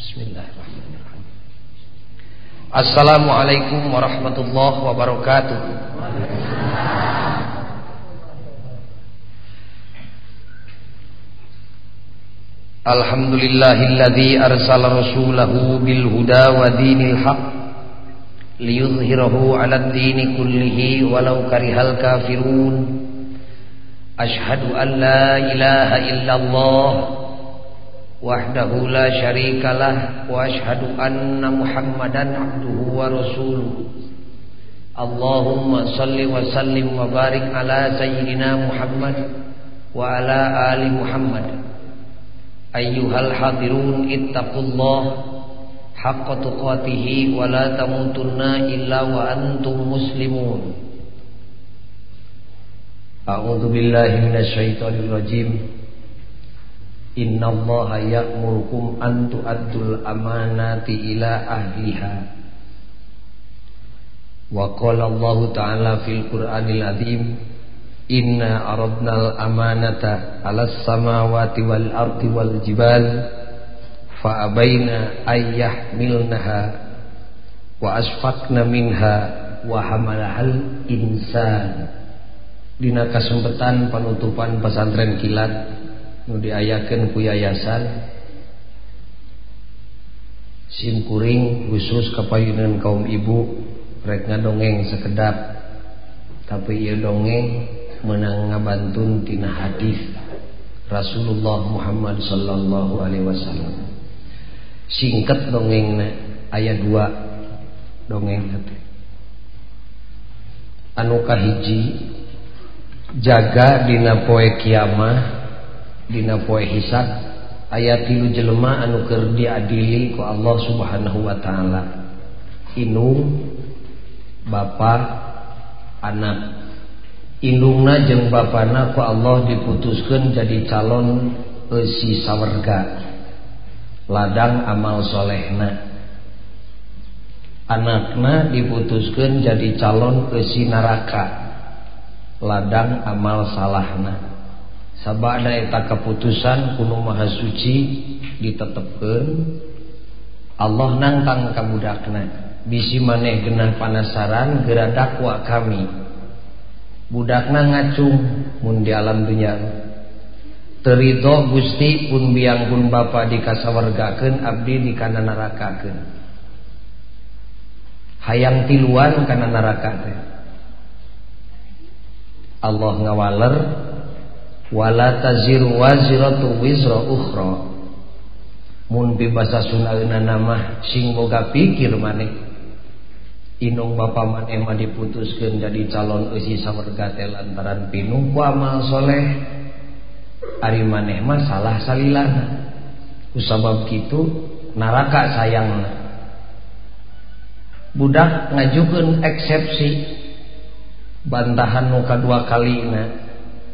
Bismillahirrahmanirrahim. Assalamualaikum warahmatullahi wabarakatuh. Alhamdulillahilladzi arsala rasulahu bil huda wa dinil haq liyudhhirahu 'alad dini kullihi walau karihal kafirun. Ashhadu an la ilaha illallah وحده لا شريك له وأشهد أن محمدا عبده ورسوله. اللهم صل وسلم وبارك على سيدنا محمد وعلى آل محمد. أيها الحاضرون اتقوا الله حق تقاته ولا تموتن إلا وأنتم مسلمون. أعوذ بالله من الشيطان الرجيم. Innallaha ya'murukum an tu'addul amanati ila ahliha. Wa qala Allah ta'ala fil Qur'anil azim Inna aradnal amanata alas samawati wal ardi wal jibal fa abaina ayyahmilnaha wa asfaqna minha wa hamalahal insan dina kasempatan penutupan pesantren kilat nu diayaken ku yayasan. Simkuring khusus kepayunan kaum ibu rek dongeng sekedap. Tapi ia dongeng menang ngabantun tina hadis Rasulullah Muhammad sallallahu alaihi wasallam. Singkat dongeng ayat dua dongeng hati anukah hiji jaga dina poe kiamah dina poe hisab ayat tilu jelema anu keur diadili ku Allah Subhanahu wa taala. Inung bapa anak. Indungna jeung bapana ku Allah diputuskan jadi calon esi sawerga ladang amal solehna. Anakna diputuskan jadi calon esi neraka ladang amal salahna. sabada eta keputusan kuno Maha Suci ditetepkan Allah nantang kabudakna bisi maneh genah panasaran gera dakwa kami. Budakna ngacung mun di alam dunia terido Gusti pun biang pun Bapa dikasawargakeun abdi di kana narakakeun hayang tiluan kana naraka teh Allah ngawaler wala taziru waziratu wizra ukhra. Mun bibasa sunaeuna nama sing boga pikir maneh Inung Bapak manema diputuskan jadi calon usi sawarga teh lantaran pinung ku amal soleh. Ari maneh mah salah salilana. Kusabab kitu naraka sayangna. Budak ngajukeun eksepsi. Bantahan nu kadua kalina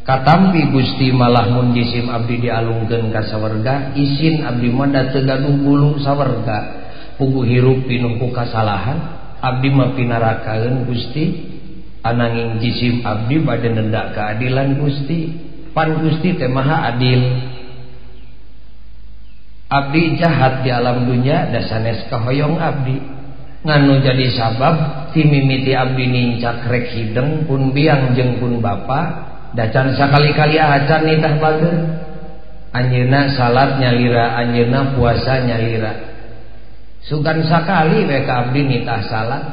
katampi Gusti malahmun jisim Abdi dialungkeun ka sawarga izin Abdi Manda tegadung gulung sawarga. Pugu hirup pinungku kasalahan Abdi mapinarakaun Gusti. Ananging jisim Abdi bade nendak keadilan Gusti. Pan Gusti teh maha adil. Abdi jahat di alam dunia dasanes kahoyong Abdi. Nganu jadi sabab timimiti Abdi nincak rek hideng pun biang jeng pun bapak dacan sakali-kali ah, acan nitah bager anjeuna salat nyalira anjeuna puasa nyalira. Sugan sakali we ka abdi nitah salat.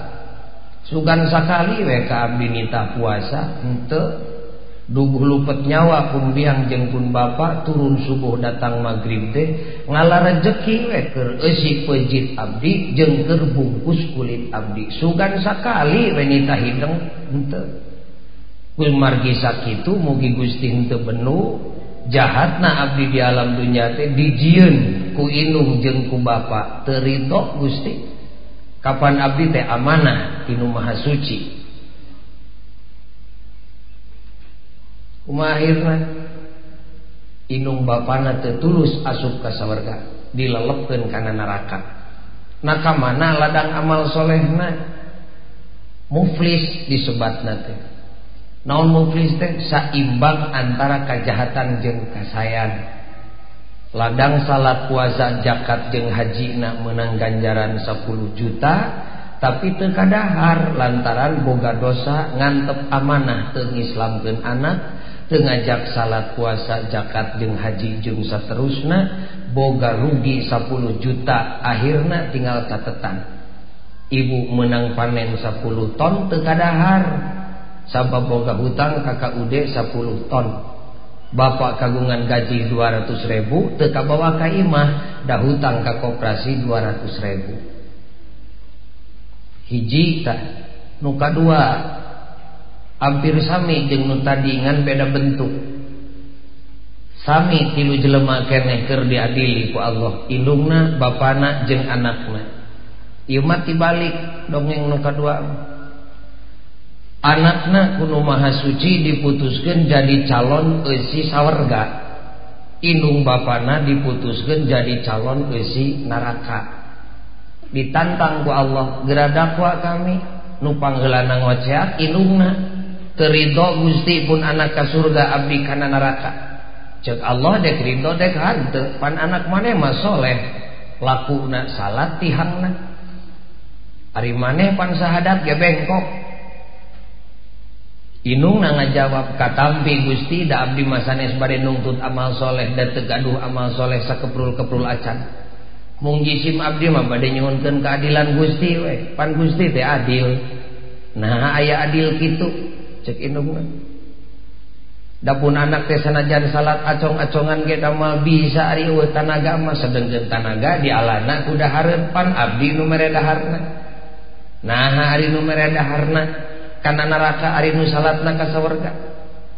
Sugan sakali we ka abdi nitah puasa henteu duguh lupet nyawa kumbiang jengkun bapak turun subuh datang magrib teh ngalah rejeki weker esi pejit abdi jengker bungkus kulit abdi. Sugan sakali wanita hidung ente. Margi sakitu mugi Gusti henteu benu. Jahatna abdi di alam dunia teh dijieun ku inung jeung ku bapa. Terido Gusti. Kapan abdi teh amanah tinu maha suci. Kumahirna inung bapana teu tulus asup ka sawarga dilelepkeun kana neraka. Nah mana ladang amal solehna? Muflis disebatna teh naon muflis teh saimbang antara kejahatan jeung kasayan ladang salat puasa zakat jeung haji nak menang ganjaran 10 juta tapi terkadahar lantaran boga dosa ngantep amanah tengislamkeun anak tengajak salat puasa zakat jeung haji jeung saterusna boga rugi 10 juta akhirnya tinggal catatan ibu menang panen 10 ton terkadahar sabab boga hutang kakak ude 10 ton. Bapak kagungan gaji 200 ribu teka bawa ka imah dah hutang ke koperasi 200 ribu. Hiji tak nuka dua. Hampir sami jeng nu tadi ngan beda bentuk. Sami tilu jelema keneh diadili ku Allah. Indungna bapana jeung anakna. Ieu mah tibalik dongeng nuka dua anakna kuno maha suci diputuskan jadi calon esi sawarga indung bapana diputuskan jadi calon esi neraka. Ditantang ku Allah geradakwa kami nupang gelanang ngoceak indungna terido gusti pun anak ke surga abdi kana neraka. Cek Allah dek ridho dek hante pan anak mana mah soleh lakuna salat tihangna. Hari mana pan sahadat ge bengkok Inung na ngajawab katampi Gusti da abdi masanes bade nungtut amal soleh dan tegaduh amal soleh sakeprul-keprul acan. Mung jisim abdi mah bade nyuhunkeun keadilan Gusti we pan Gusti teh adil. Nah aya adil kitu cek inungna dapun anak teh sanajan salat acong-acongan ge mah bisa ari eueuh tanaga mah. Sedengkeun tanaga di alana kuda pan abdi nu mere daharna. Nah ari nu mere daharna. karena neraka Ari nu salat ka sawarga.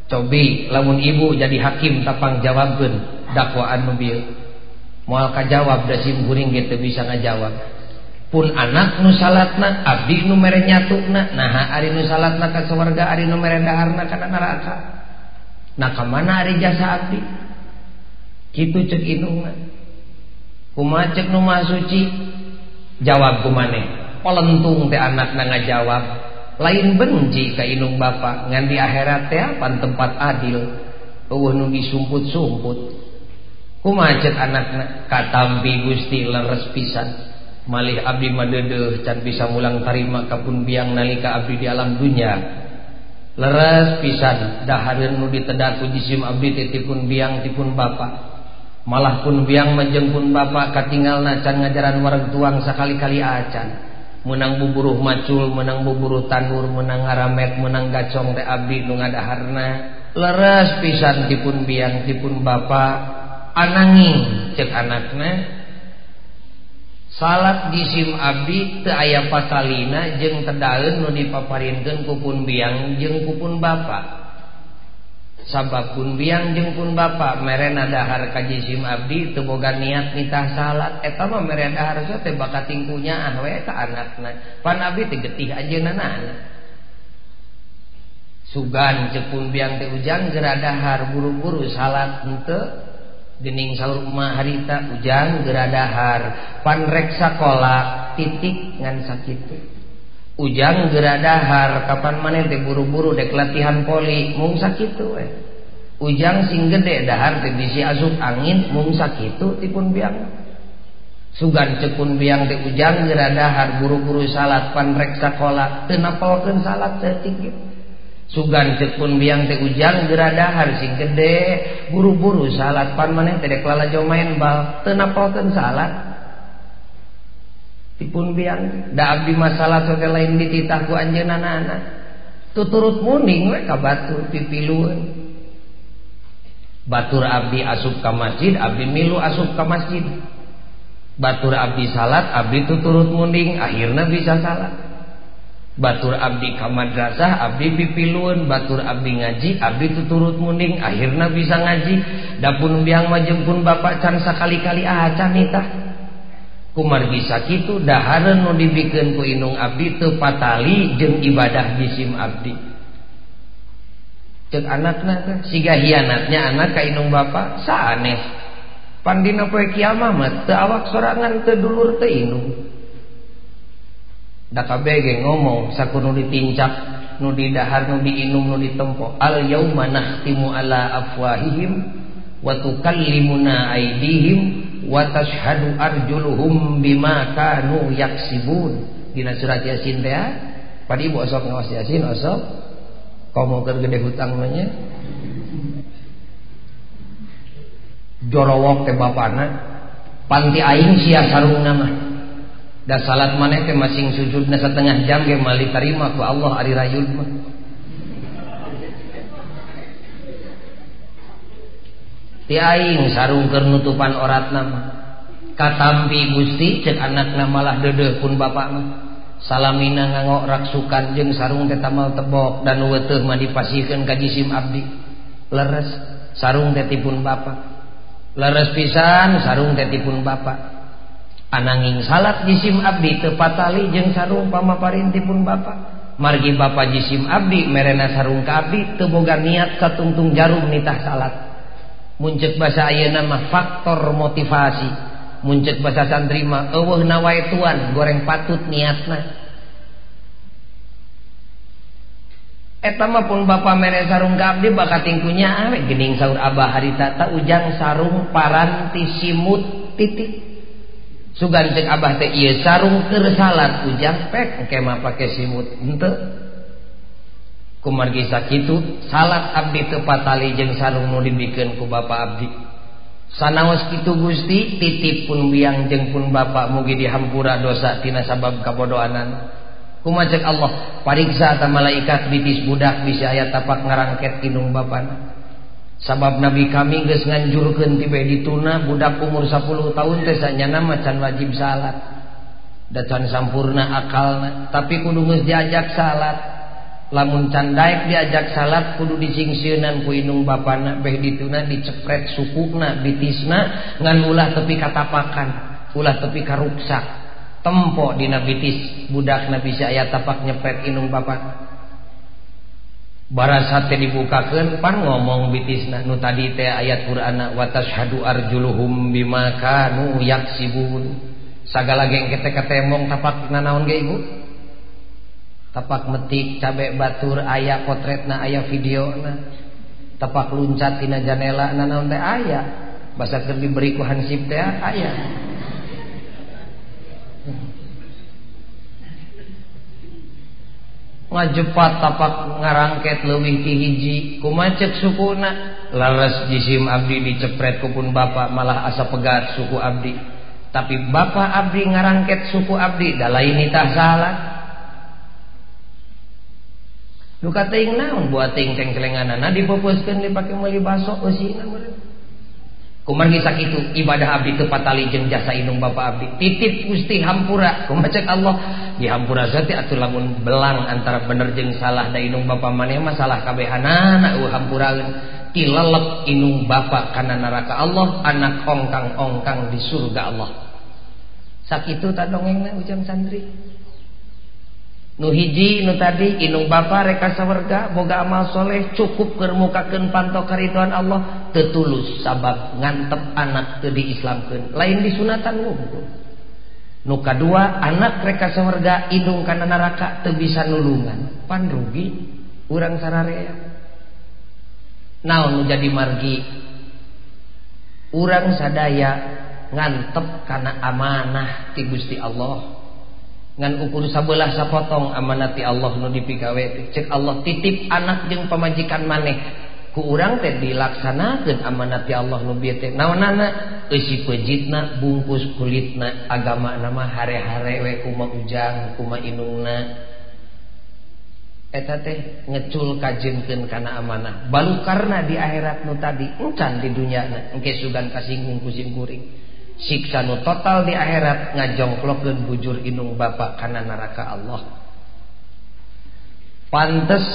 Cobi lamun ibu jadi hakim tapang jawabkeun dakwaan mobil mual kajawab da sim kuring gitu bisa ngajawab. Pun anak nu salatna abdi nu mere nyatukna naha ari nu salatna ka sawarga ari nu mere daharna kana neraka nah ka mana ari jasa abdi? Kitu cek indungna kumaha cek nu suci jawab kumaneh palentung teh anakna ngajawab. Lain benci ka inung bapak ngan di akhirat teh pan tempat adil? Eueuh nu disumput-sumput. Kumacet anakna katampi Gusti leres pisan. Malih abdi madeudeung can bisa mulang tarima kapun biang nalika abdi di alam dunya. Leres pisan dahareun nu ditedaku jisim abdi titipun biang tipun bapak malah pun biang pun bapak katinggalna can ngajaran wareg tuang sakali-kali acan menang buburuh macul menang buburuh tanur menang ngaramet menang gacong teh abdi nu ngadaharna. Leres pisan dipun biang dipun bapak ananging cek anaknya salat jisim abdi teu aya patalina jeung tedaeun nu dipaparinkeun ku pun biang jeung ku pun bapak sababpun biang jengpun Bapak merena dahar kajjisim Abdi teboga niat nitah salat. Eta mah etama merendahar tebaka tingkunya anwe ka anakna. Pan Abdi tegetih aja nana sugan jepun biang teh ujang geradahar buru-buru salat ente. Gening sauma harita ujang pan rek sakola titik ngan sakit ujang geradahar kapan maneh teh buru-buru dek latihan poli mung sakitu we. Ujang sing gede dahar teh bisi asup angin mung sakitu tipun biang. Sugan cekun biang teh ujang geradahar buru-buru salat pan rek sakola teu napalkeun salat detik sugan cekun biang teh ujang geradahar sing gede buru-buru salat pan maneh teh dek lalajo main bal teu napalkeun salat. dipun biang da abdi masalah soge lain dititah ku anjeunna anak tuturut muning we ka batur pipilueun batur abdi asup ka masjid abdi milu asup ka masjid. Batur abdi salat abdi tuturut muning akhirnya bisa salat. Batur abdi ka madrasah abdi pipilueun batur abdi ngaji abdi tuturut muning akhirnya bisa ngaji. Dapun biang majempun bapak can sakali-kali acan nitah Umar bisa gitu dahar nu dibikin ku Inung Abdi tepatali jeung ibadah jisim Abdi. Cek anakaknya siga hianatnya anak ka Kainung Bapak sa aneh pandina poe kiamat awak sorangan kedulur ke Inung. Dakabege ngomong saku nu ditincak nu didahar nu diinum nu ditempo al yauma nahtimu ala afwahihim wa tukallimuna aidihim wa tashhadu arjuluhum bima kanu yaksibun. Dina surat yasin teh ah. padi ibu osok ngawas yasin osok. Komo keur gede hutang nya jorowok teh bapana. Panti aing sia sarung nama da salat maneh teh masing sujudna setengah jam ge mali tarima ku Allah ari rayud mah tiaing sarung kernutupan orat nama katampi Gusti cek anak namalah dede pun bapak mah. Salamina ngangok raksukan jeng sarung tetamal tebok dan weteh mah dipasihkan ka jisim abdi. Leres sarung tetipun bapak. Leres pisan sarung tetipun bapak. Ananging salat jisim abdi tepatali jeng sarung pamaparintipun bapak. Margi bapak jisim abdi merena sarung ka abdi teboga niat katungtung jarum nitah salat. muncet bahasa Ayeuna mah faktor motivasi. Muncet bahasa santri mah eueuh nawae tuan goreng patut niatna. Eta mah pun bapa mere sarung ka abdi bakat tingkunya ah, awe gening sahur abah harita ta ujang sarung paranti simut titik. Sugan abah teh ieu sarung keur salat ujang pek engke mah pake simut. Henteu. kumargi sakitu salat abdi tepat tali jeung sarung nu dibikin ku bapak abdi. Sanaos kitu Gusti titip pun biang jeung pun bapak mugi dihampura dosa tina sabab kabodoanan. Kumajak cek Allah pariksa ta malaikat bitis budak bisa aya tapak ngarangket kinung bapak sabab nabi kami geus nganjurkeun tibe dituna budak umur 10 tahun teh sanyana mah can wajib salat. Da can sampurna akalna tapi kudu geus diajak salat. lamun candaik diajak salat kudu dicingsnan kuinung bapana beh dituna dicepret sukukna bitisna ngan ulah tepi katapakan ulah tepi karuksak. Tempo dina bitis budak nabi bisa aya tapak nyepret inung bapak. Barasa teh dibukakeun pan ngomong bitisna nu tadi teh ayat Qur'an wa hadu arjuluhum bima kanu yaksibun. Sagala geng kete ketemong tapak nanaon ge ibu? tapak metik cabek batur ayah potret na ayah video na tapak luncat tina janela na naon teh ayah basa keur diberi ku hansip teh ayah ngajepat tapak ngarangket leuwih ti hiji kumacek sukuna. Laras jisim abdi dicepret ku pun bapak malah asa pegat suku abdi. Tapi bapak abdi ngarangket suku abdi da lain tah salah. Duka ting naon buat ting tengkelenganana dipupuskeun dipake meuli baso eusina meureun. Kumargi sakitu ibadah abdi teu patali jasa inung bapa abdi. Titip Gusti hampura kumacek Allah dihampura zati atuh lamun belang antara bener jeung salah da inung bapa maneh masalah kabehanana eueuh hampuraeun. Tilelep inung bapa kana neraka Allah anak ongkang-ongkang di surga Allah. Sakitu tak dongengna ujang santri nu hiji nu tadi inung bapa reka sawarga boga amal soleh cukup kermukakan panto karituan Allah tetulus sabab ngantep anak ke diislamkan lain disunatan wungkul nu kedua anak reka sawarga indung kana neraka teu bisa nulungan. Pan rugi urang sararea naon jadi margi? Urang sadaya ngantep kana amanah ti Gusti Allah ngan ukur sabelah sapotong amanati Allah nu dipigawe. Cek Allah titip anak jeung pamajikan maneh. Ku urang teh dilaksanakeun amanati Allah nu bieu teh naonana eusi pejitna bungkus kulitna agama nama hare-hare we kuma ujang kuma inungna. Eta teh ngecul kajengkeun kana amanah. Balu karena di akhirat nu tadi encan di dunyana. Engke sugan kasinggung kusim kuring siksa nu total di akhirat ngajongklokkeun bujur inung bapak kana neraka Allah. Pantes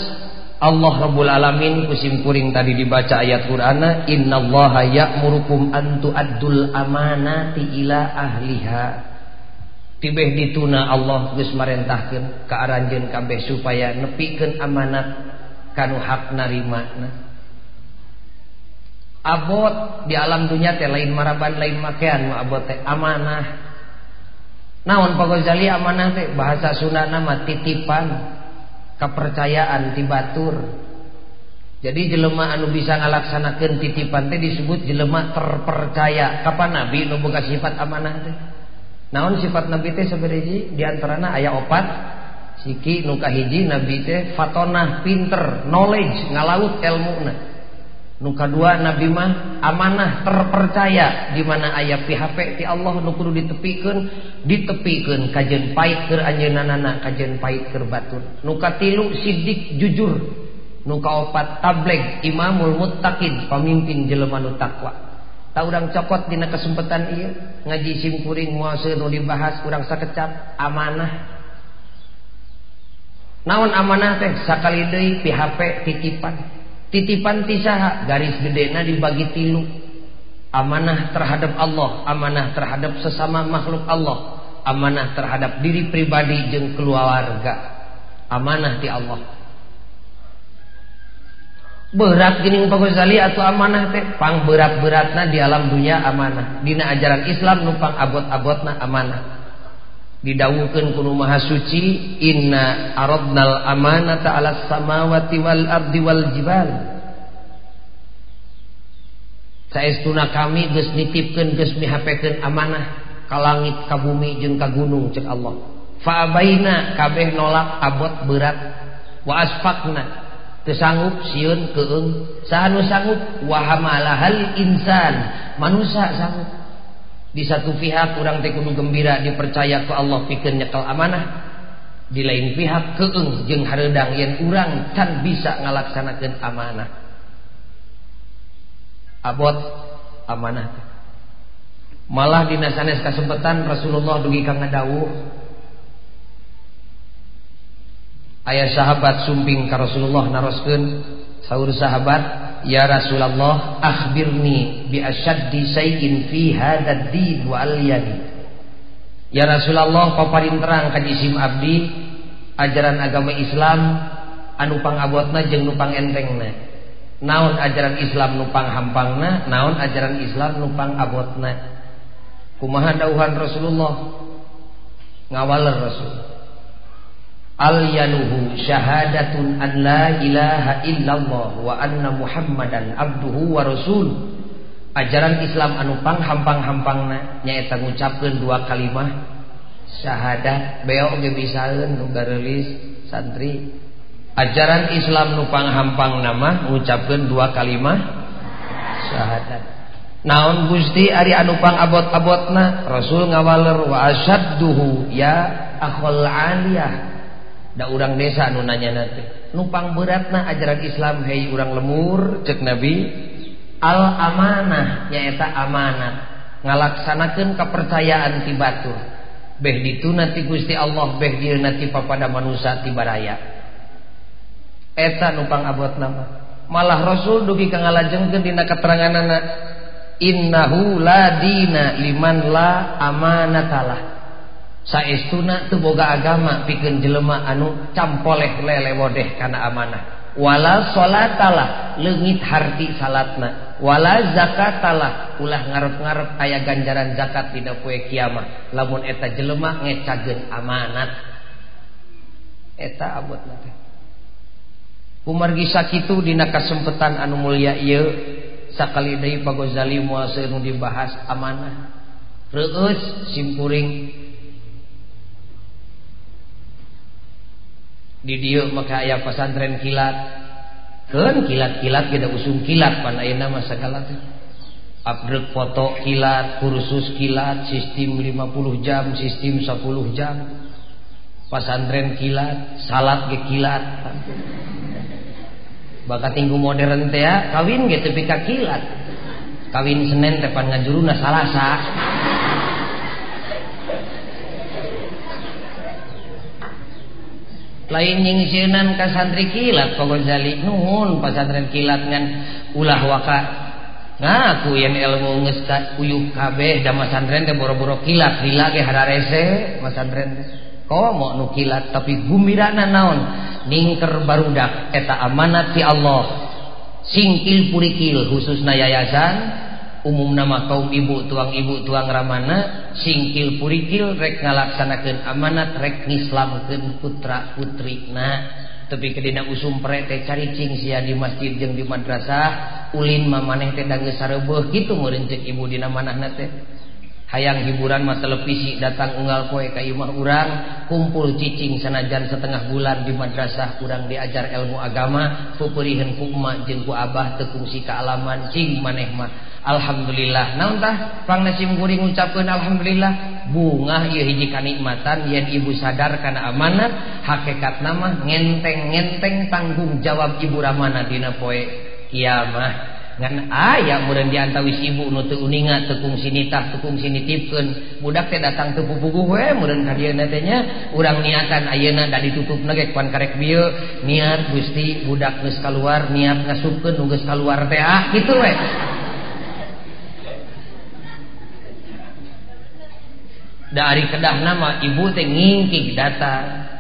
Allah Rabbul Alamin kusim kuring tadi dibaca ayat Qur'ana innallaha ya'murukum an tu'addul amanati ila ahliha. Tibeh dituna Allah geus marentahkeun ka kabeh supaya nepikeun amanat kanu hak narimana abot di alam dunia teh lain maraban lain makean ma abot teh amanah. Naon Pak Ghazali amanah teh? Bahasa Sunda nama titipan kepercayaan tibatur jadi jelema anu bisa ngalaksanakan titipan teh disebut jelema terpercaya. Kapan nabi nu boga sifat amanah teh? Naon sifat nabi teh sabaraha di antarana aya opat. Siki nu kahiji nabi teh fatonah pinter knowledge ngalaut ilmuna nuka dua Nabi mah amanah terpercaya di mana ayat PHP ti Allah nu kudu ditepikan ditepikan kajen pahit ke anjeunana kajen pahit keur batur nuka tilu sidik jujur nuka opat tableg imamul muttaqin pemimpin jelema nu takwa. Tak urang cokot dina kesempatan iya ngaji simkuring muasa nu dibahas urang sakecap amanah. Naon amanah teh? Sakali deui PHP titipan. Titipan tisaha garis gedena dibagi tilu. Amanah terhadap Allah amanah terhadap sesama makhluk Allah amanah terhadap diri pribadi jeung keluarga. Amanah ti Allah. Berat gini Pak Ghazali atau amanah teh? Pang berat-beratna di alam dunia amanah. Dina ajaran Islam numpang abot-abotna amanah didawukeun ku maha suci inna aradnal amanata 'alas samawati wal ardi wal jibal. Saestuna kami geus nitipkeun geus mihapekeun amanah ka langit ka bumi jeung ka gunung cek Allah. Fa abaina kabeh nolak abot berat. Wa asfaqna kesanggup siun keeng sanu sanggup wahamalahal insan manusia sanggup di satu pihak kurang teh kudu gembira dipercaya ke Allah pikeun nyekel amanah. Di lain pihak keeng jeung hareudang yen urang can bisa ngalaksanakeun amanah. Abot amanah malah dina sanes kasempatan Rasulullah dugi ka ngadawuh ayah sahabat sumping ka Rasulullah naroskeun sahur sahabat ya Rasulullah akhbirni bi asyaddi sayin fi hadzal din wa alyadi ya Rasulullah paparin terang ka jisim abdi. Ajaran agama Islam anu pangabotna jeung nu pangentengna naon ajaran Islam nu panghampangna naon ajaran Islam nu pangabotna kumaha dawuhan Rasulullah? Ngawaler Rasul al yanuhu syahadatun an la ilaha illallah wa anna muhammadan abduhu wa rasul. Ajaran Islam anu pang hampang-hampangna nyaeta ngucapkeun dua kalimah syahadat beo ge bisaeun nu garelis santri. Ajaran Islam nu pang hampang nama ngucapkeun dua kalimah syahadat. Naon Gusti ari anu pang abot-abotna? Rasul ngawaler wa asyadduhu ya akhul aliyah Da urang desa nunanya nanti. Numpang beratna ajaran Islam hei urang lemur cek nabi al amanah nyaeta amanat ngalaksanakan kepercayaan tibatur beh ditu nanti Gusti Allah beh dir nanti papada manusia tibaraya eta numpang abot nama. Malah Rasul dugi kangalajengkeun dina keterangan anak innahu la dina liman la amanatalah. saestuna teu boga agama pikeun jelema anu campoleh lele wodeh kana amanah. Wala salatalah leungit harti salatna. Wala zakatalah ulah ngarep-ngarep aya ganjaran zakat dina poe kiamah. Lamun eta jelema ngecageun amanat. Eta abotna teh. Kumargi sakitu dina kasempetan anu mulia ieu sakali deui bagozali moal dibahas amanah. Reueus simkuring di dieu maka aya pesantren kilat. Keun kilat-kilat kita usung kilat pan ayeuna mah sagala teh. Upgrade foto kilat kursus kilat sistem 50 jam sistem 10 jam. Pesantren kilat salat ge kilat. Bakat tinggu modern teh kawin ge tepi ka kilat. Kawin Senin pan ngajuruna salasa. lain nyingsinan ka santri kilat Pak Ghazali nuhun pasantren kilat ngan ulah waka. Ngaku yang ilmu geus uyuh kabeh da masantren teh boro-boro kilat lila ge hararese masantren teh. Komo nu kilat tapi gumirana naon? Ningker barudak eta amanat ti Allah. Singkil purikil khususna yayasan umum nama kaum ibu tuang ibu tuang Ramana singkil purikil rek ngalaksanakan amanat rek ngislamkan putra putri nah tapi kedina usum prete cari cingsia di masjid jeng di madrasah ulin mamaneh teh dangge sareubeung kitu meureun ibu dina manahna teh. Hayang hiburan mah televisi datang unggal poe ka imah urang kumpul cicing sanajan setengah bulan di madrasah urang diajar ilmu agama pupuriheun ku emak jeung ku abah teu kungsi ka alaman cing maneh mah. Alhamdulillah. Nantah Pang nasim guring ucapkan Alhamdulillah. Bunga ia hiji kanikmatan yen ibu sadar karena amanat. Hakikat nama ngenteng-ngenteng tanggung jawab ibu Ramana dina poe kiamah. Ngan aya murid diantawis ibu nu teu uninga tekung sinitah tekung nitipkeun. Budak teh datang teu pupuguh we murid ka dieu teh urang niatan ayeuna da ditutup ge kuan karek bieu niat Gusti budak geus kaluar niat ngasupkeun nu geus kaluar teh ah kitu we. dari kedah nama ibu teh ngingkih datang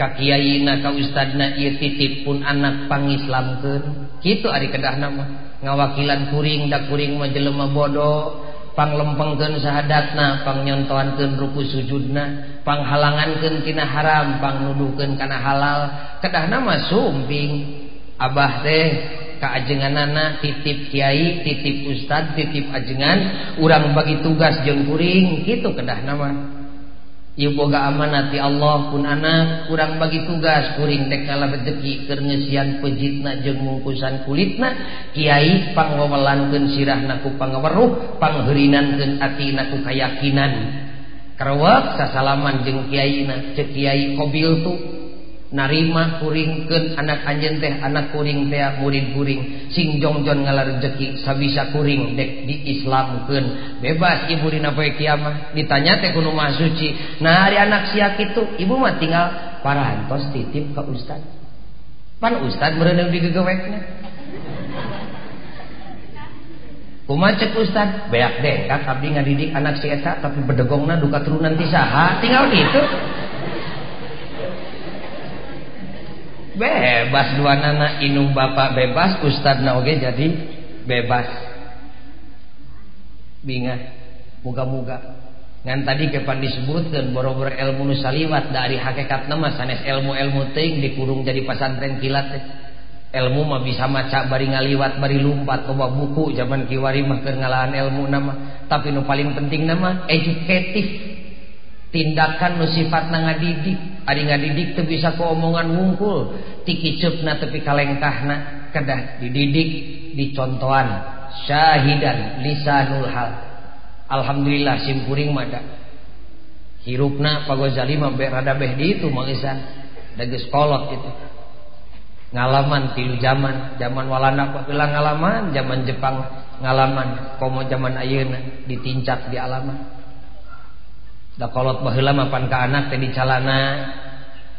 ka Kyaiina ka Ustadna ieu titip pun anak pangislamkeun. Kitu ari kedah nama. Ngawakilan kuring da kuring mah jelema bodoh panglempengkeun sahadatna pangnyontoankeun ruku sujudna. Panghalangankeun tina haram pangnuduhkeun kana halal. Kedah nama sumping. Abah teh keajenganana titip Kyai titip Ustad titip ajengan urang bagi tugas jengkuring gitu kedah nama. Iboga amanati Allah pun anak kurang bagi tugas kuring dekala rezeki kengesian pejitna jeng mungkusan kulitna Kyai pangwawalanken sirah naku pangaweruh pangherinan dan ati naku kayakakinan kerwak sasalaman jeng Kyai na cekiai kobil tuh narima kuringkeun anak anjeun teh anak kuring teh murid kuring sing jongjon ngalar rezeki sabisa kuring dek diislamkeun bebas ibu dina poe kiamah. Ditanya teh kudu mah suci nah hari anak sia kitu ibu mah tinggal parantos titip ka ustad. Pan ustad meureun digegewekna kumaha cek ustad beak deh kak abdi ngadidik anak si eta tapi bedegongna duka turunan ti saha tinggal gitu bebas dua nana inung bapak bebas ustad oge jadi bebas. Bingah muga-muga ngan tadi kepan disebutkan boro-boro ilmu nusaliwat dari hakikat nama sanes ilmu-ilmu ting dikurung jadi pesantren kilat ilmu mah bisa maca bari ngaliwat bari lumpat bawa buku zaman kiwari mah ngalahan ilmu nama. Tapi nu paling penting nama edukatif tindakan nusifat na ngadidik. Ari ngadidik teu bisa ku omongan wungkul tikicupna tepi kalengkahna kedah dididik dicontohan syahidan lisanul hal. Alhamdulillah simpuring mada hirupna Pak Ghazali mah rada beh di itu mangisan dages kolot itu. Ngalaman tilu zaman. Zaman walanda kok ngalaman zaman Jepang ngalaman. Komo zaman ayeuna ditincak di alaman. Da kolot baheula mapan ka anak teh di calana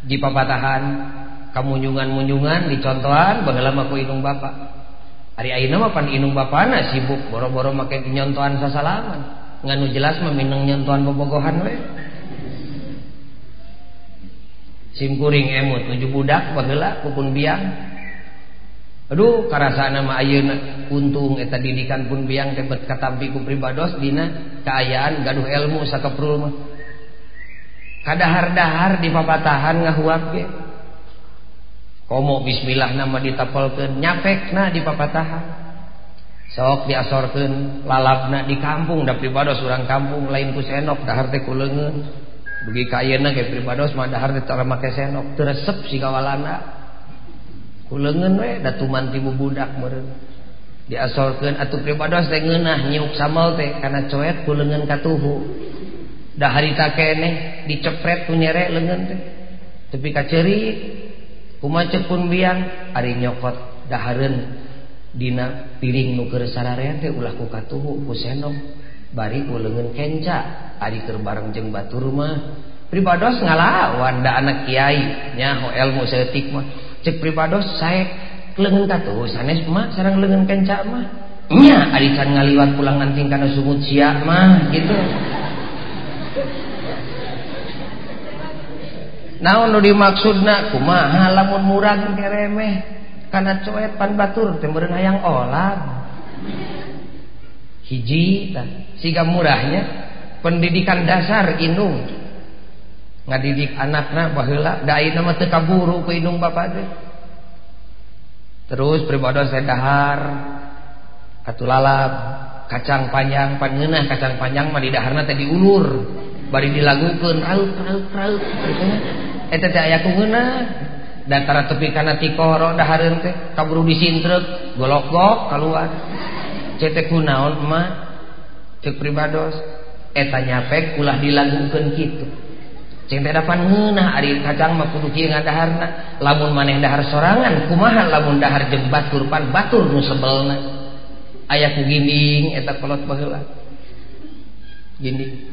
di papatahan. Kamunyungan-munyungan dicontohan baheula mah ku inung bapak ari ayeuna mah pan inung bapana sibuk boro-boro make nyontohan sasalaman. Nganu jelas mah mineng nyontohan bobogohan we. Sim kuring emut nuju budak baheula kupun biang Aduh karasa nama ayeuna untung eta didikan pun biang tebet katampi ku pribados dina kaayaan gaduh ilmu sakeprul mah. Kadahar-dahar di papatahan ngahuap ge. Komo bismillah nama ditapelkeun nyapekna di papatahan. Sok diasorkeun lalapna di kampung da pribados urang kampung lain ku senok dahar teh ku leungeun. Dugi ka ayeuna ge pribados mah dahar teh tara make senok teu resep sigawalana. ulengen we da tuman tibu budak meureun. Diasorkeun atuh pribados teh ngeunah nyiuk samal teh kana coet ku leungeun katuhu da harita keneh dicepret ku nyerek leungeun teh. Tepi ka ceurik kumaha pun biang ari nyokot dahareun dina piring nu keur sararea teh ulah ku katuhu ku sendok bari ku leungeun kenca ari keur bareng jeung batur mah pribados ngalawan da anak kiai nyaho ilmu seetik mah. Cek pribados sae leungeun katuhu sanes mah sareng leungeun kenca mah. Nya ari can ngaliwat pulang nanting kana sumut sia mah gitu. Naon nu dimaksudna? Kumaha lamun murah ge remeh kana coet pan batur teh meureun hayang olah hiji tah siga murahnya. Pendidikan dasar inung ngadidik anakna baheula da ayeuna mah teu kaburu ku indung bapak teh. Terus pribadi saya dahar atuh lalap kacang panjang pangeunah kacang panjang mah di daharna teh diulur bari dilagukeun raut raut raut eta eh, teh aya kungeunah datara tepi kana tikoro dahareun teh kaburu disintrek golok-gok keluar cetek kunaon mah cek pribados. Eh, eta nyapek ulah dilagukeun kitu. ceng tedapan ngeunah ari kacang mah kudu kieu ngadaharna lamun maneh dahar sorangan kumaha lamun dahar jeung Batur pan batur nu sebelna. Aya ku ginding eta kolot baheula. Ginding.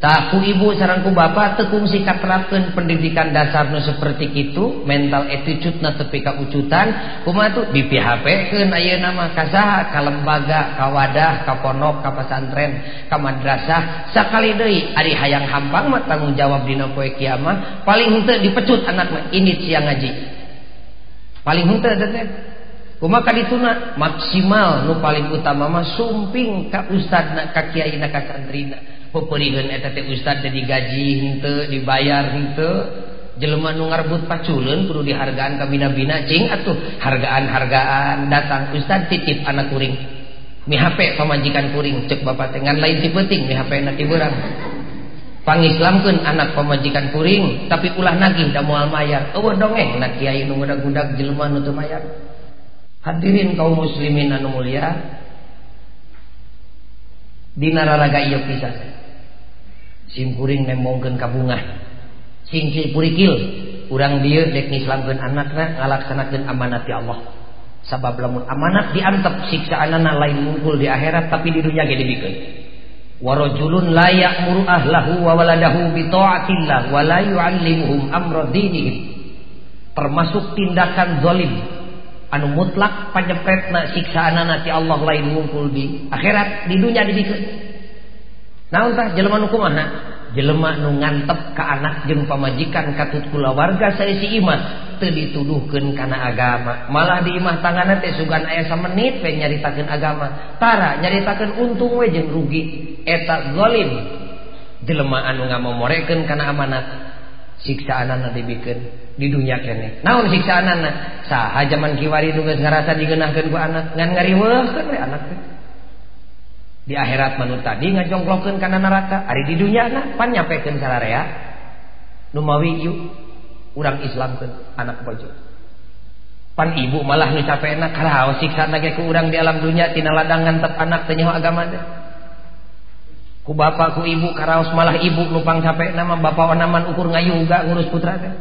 Baheula ginding tak ku ibu sarang ku bapak tekung sikat terapkan pendidikan dasar nu seperti itu mental attitude na tepi ka ucutan kumaha tuh di PHP keun ayeuna mah ka saha ka lembaga ka wadah ka pondok ka pesantren ka madrasah ari hayang hampang mah tanggung jawab dina poe kiamat paling henteu dipecut anak mah ini siang ngaji paling henteu teh Kumaka dituna maksimal nu paling utama mah sumping ka ustadna ka kiaina ka santrina. peperihan eta teh ustad jadi gaji henteu dibayar henteu. Jelema nu ngarbut paculeun kudu dihargaan ka bina-bina cing atuh hargaan-hargaan. Datang ustad titip anak kuring. Mi HP pamajikan kuring cek bapak teh ngan lain ti penting mi HP na ti beurang. Pangislamkeun anak pamajikan kuring tapi ulah nagih da moal mayar. Eueuh dongeng na kiai nu ngudag-gudag jelema nu teu mayar. Hadirin kaum muslimin anu mulia dina raraga iya pisan Simkuring nemongkeun kabungah. Singkil purikil Urang dia dek nislamkeun anakna ngalaksanakeun amanat ya Allah. Sabab lamun amanat diantep siksaanana lain muncul di akhirat tapi di dunia ge dibikeun. Warajulun la ya'muru ahlahu wa waladahu bi ta'atillah wa la yu'allimuhum termasuk tindakan zalim anu mutlak panyepretna siksaan nanti Allah lain ngumpul di akhirat di dunia dibikin naontah jelema nu anak Jelema nu ngantep ka anak jeung pamajikan katutula warga saya si Imah. Teu dituduhkeun kana agama. Malah di imah tangan teh sugan aya ayah we nyaritakeun agama. Tara nyaritakeun untung we jeung rugi. Etak zalim. Jelema anu ngamomorekeun kana amanat. Siksaan dibikeun di dunya kene. Naon siksaan Saha jaman zaman kiwari geus ngarasa digenahkan ku anak. Ngan ngariweukeun we anak teh. Di akhirat manu tadi ngajongklokeun kana neraka ari di dunia na pan nyampekeun sararea nu mawi yuk urang islamkeun anak bojo. Pan ibu malah nu capena karaos siksa ge ku urang di alam dunia tina ladang ngantep anak teh agama teh. Ku bapak ku ibu karaos malah ibu lupang capek nama bapak wanaman ukur ngayu gak ngurus putra teh.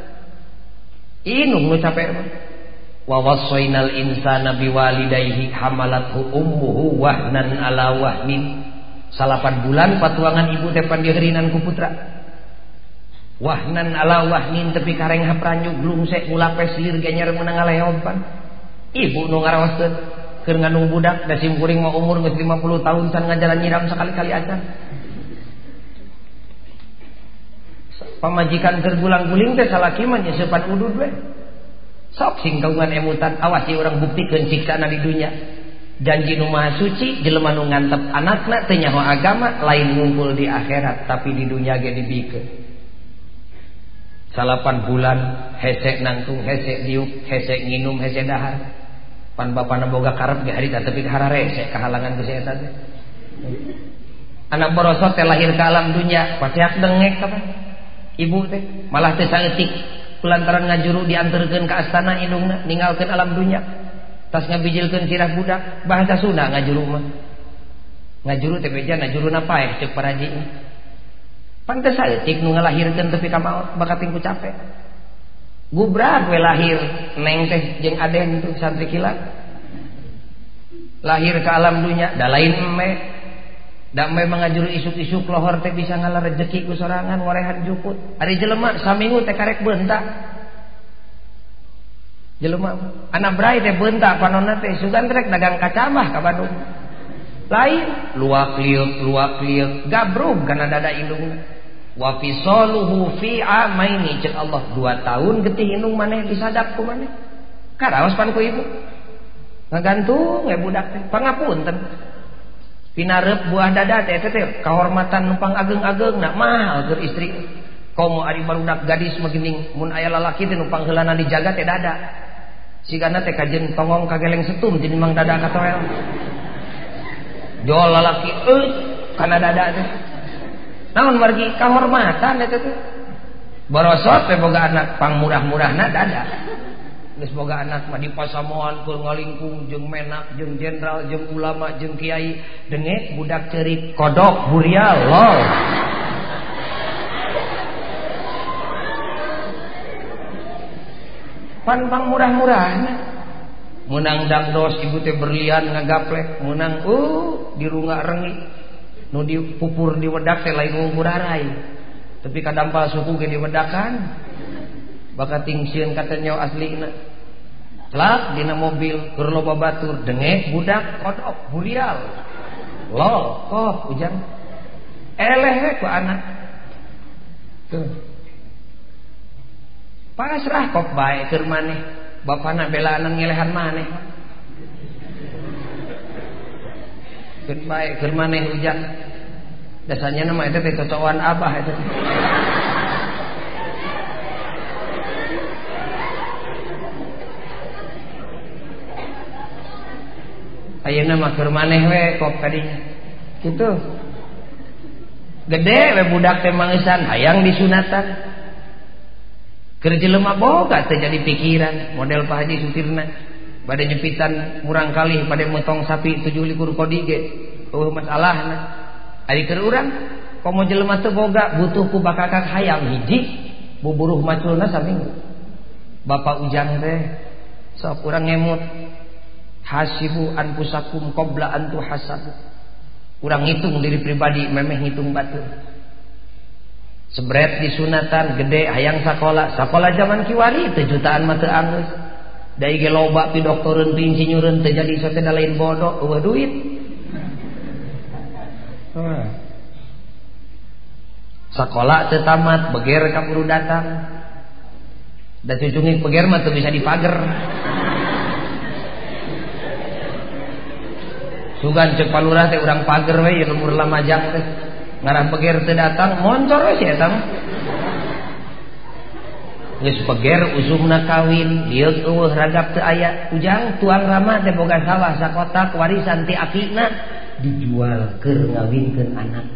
Inung nu capek mah wa wassainal insana biwalidayhi hamalathu ummuhu wahnan ala wahnin. Salapan bulan patuangan ibu teh pandiherinan ku putra. Wahnan ala wahnin tepi kareng hapranjuk glungsek mulapes lir genyar menang ngaleompan. Ibu nu ngaraoskeun keur nganu budak da simkuring mah umur geus 50 tahun can ngajaran nyiram sekali-kali acan. Pamajikan tergulang-guling teh salaki mah nyesepan udud we sok sing kagungan emutan. Awas si orang buktikeun siksana di dunia. Janji nu maha suci jelema nu ngantep anakna teu nyaho agama lain ngumpul di akhirat tapi di dunia ge dibikeun salapan bulan hesek nangtung hesek diuk hesek nginum hesek dahar. Pan bapana boga karep ge harita tapi harare hesek kahalangan geus eta teh anak borosot teh lahir ke alam dunia pasti hak dengek apa? Ibu teh malah teh saeutik kulantaran ngajuru diantarkeun ke astana indungna ninggalkeun alam dunya. Tas ngabijilkeun sirah budak bahasa Sunda ngajuru mah. Ngajuru teh beja ngajuru napaeh ceuk paraji. Pan teh saeutik nu ngalahirkeun tepi ka maot bakat tingku capek. Gubrak we lahir neng teh jeung aden tuh santri kilat. Lahir ke alam dunya da lain eme Damai mengajuru isuk-isuk lohor teh bisa ngalah rezeki ku sorangan warehan juput. Ari jelema saminggu teh karek bentak. Jelema anak brai teh bentak panonna teh sugan trek dagang kacamah ka Bandung. Lain luak liuk luak liuk gabrug kana dada indungna. Wa fisaluhu fi amaini cek Allah dua tahun getih indung maneh disadap ku maneh. Karaos pan ku ibu. Ngagantung we budak teh pangapunten. pinarep buah dada teh kehormatan numpang ageng-ageng nak mahal ke istri. Kaum ari barudak gadis magining mun aya lalaki teh numpang heulana dijaga teh dada. Sigana teh kajen tongong kageleng setum jadi mang dada katoel. Jol lalaki eh kana dada teh. Naon wargi kahormatan eta teh. Borosot teh boga anak pang murah-murahna dada. semoga anak mah dipasamoan keur ngalingkung jeung menak jeung jenderal jeung ulama jeung kiai. Dengek budak ceurik kodok burial lol. Pan pang murah-murah meunang dangdos ibu teh berlian ngagaplek. Meunang uh dirungak rengi. Nu dipupur di wedak teh lain murah rai tapi kadang palsuku gini wedakan. Baka tingsian katanya aslina lak dina mobil keur loba batur denge budak kodok burial. Lol kok hujan eleh ku anak. Tuh. Pasrah kok bae keur maneh. Bapana belaanan ngelehan maneh. Bae keur hujan dasarnya nama itu teh abah itu Ayeuna mah keur maneh we kok tadinya. Gitu. Gede we budak teh mangesan hayang disunatan. Keur jelema boga teh jadi pikiran model Pak Haji Sutirna. Bade nyepitan kurang kali pada motong sapi tujuh likur kodige. Oh masalahna. Ari keur urang komo jelema teu boga butuh ku bakakak hayang hiji buburuh maculna saminggu. Bapak Ujang teh sok urang ngemut hasibu anfusakum qabla an tuhasabu. Kurang hitung diri pribadi memeh hitung batu. Sebret di sunatan gede hayang sekolah sekolah zaman kiwari teu jutaan mata anggeus dai ge loba pi doktoreun pi insinyureun teu jadi sote lain bodoh eueuh duit. Sekolah teu tamat beger kaburu datang. Da cucungin beger mah bisa dipager sugan cek palurah teh urang pager we ieu umur lamajang teh. Ngarah peger teh datang moncor we eta geus peger usumna kawin dieu eueuh ragap teu aya ujang tuang rama teh boga sawah sakotak warisan ti akina dijual keur ngawinkeun anak.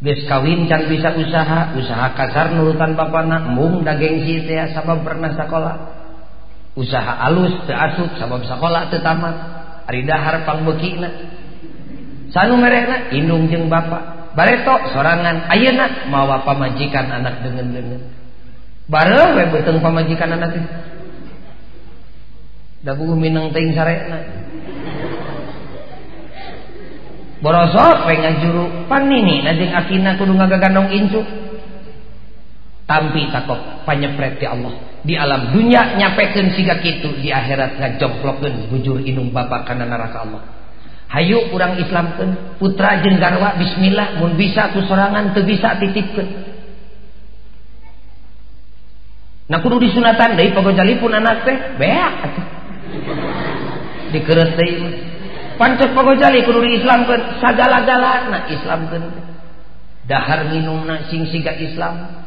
Geus kawin can bisa usaha usaha kasar nurutan bapana mung da gengsi teh sabab pernah sakola. Usaha alus teu asup sabab sakola teu tamat Aridaharpangki sanu merena Inung jeng Bapak bareto sorangan. Ayeuna mawa pamajikan anak dengan-dengan bareng we beteng pamajikan anak teh. Da buku minang teing sarena. Borosok pengen juru panini nanti akina kudu ngagagandong incu. Tampi takok panyepret ti Allah di alam dunia nyapekeun siga kitu di akhirat ngajongklokeun bujur inung bapak kana neraka Allah hayu urang islamkeun putra jeung garwa bismillah mun bisa ku sorangan teu bisa Nah kudu disunatan deui pagojali pun anak teh beak atuh. Dikeureut deui. Pancet pagojali kudu diislamkeun sagala-galana islamkeun. Dahar minumna sing siga Islam,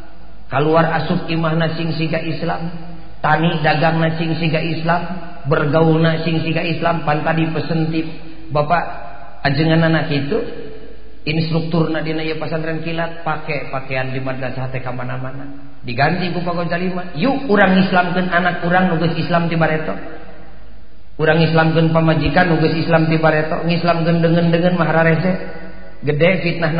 keluar asup imahna sing siga Islam. Tani dagang sing siga Islam. Bergaul sing siga Islam. Pan tadi pesentip Bapak ajengan anak itu instruktur dina ieu pasantren kilat pakai pakaian di madrasah teh mana-mana diganti ku pagon jalima yuk urang islamkeun anak urang nu Islam ti bareto. Urang islamkeun pamajikan nu Islam ti bareto ngislamkeun dengan-dengan mahararese gede fitnah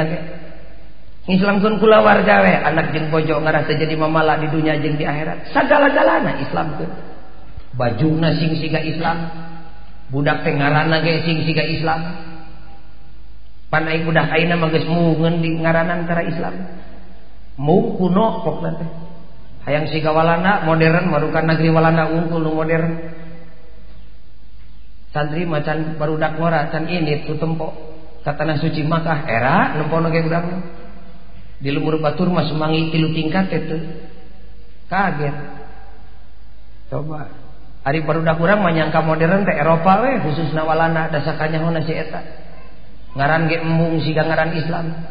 ge Islamkeun kula warga we anak jeung bojo ngarasa jadi mamala di dunia jeung di akhirat. Sagala-galana Islamkeun. Bajuna sing siga Islam. Budak teh ngaranna ge sing siga Islam. Pan ai budak ayeuna mah geus mueungeun di ngaranan kara Islam. Mu kuno pokna teh. Hayang siga walanda modern marukan negeri walanda unggul modern. Santri macan barudak ngora can ini tu tempo. Katana suci Makkah era nempono ge urang di lumur batur mas semangi tilu tingkat itu. Kaget. Coba. Hari baru kurang menyangka modern teh Eropa we khusus nawalana, walana dasakanya hona si eta. Ngaran ge embung siga ngaran Islam.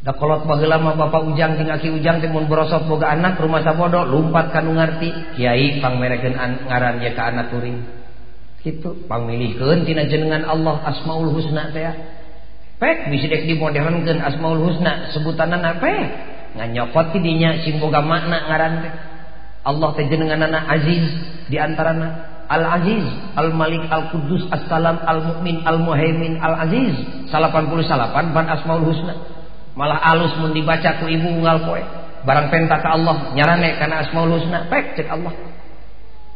Da kolot baheula mah Bapak Ujang jeung Aki Ujang teh mun borosot boga anak rumah sabodo lumpat kanu ngarti. Kiai pangmerekeun ngaran ye ka anak kuring. Kitu pamilihkeun tina jenengan Allah Asmaul Husna teh. Pek bisa dek dimodernkeun Asmaul Husna sebutanana pek. Nganyokot ti dinya sing boga makna ngaran teh. Allah teh jenenganana Aziz di antarana Al-Aziz, Al-Malik, Al-Quddus, As-Salam, Al-Mu'min, Al-Muhaimin, Al-Aziz. 88 ban Asmaul Husna malah alus mun dibaca ku ibu unggal poe barang penta ka Allah nyarane kana asmaul husna pek cek Allah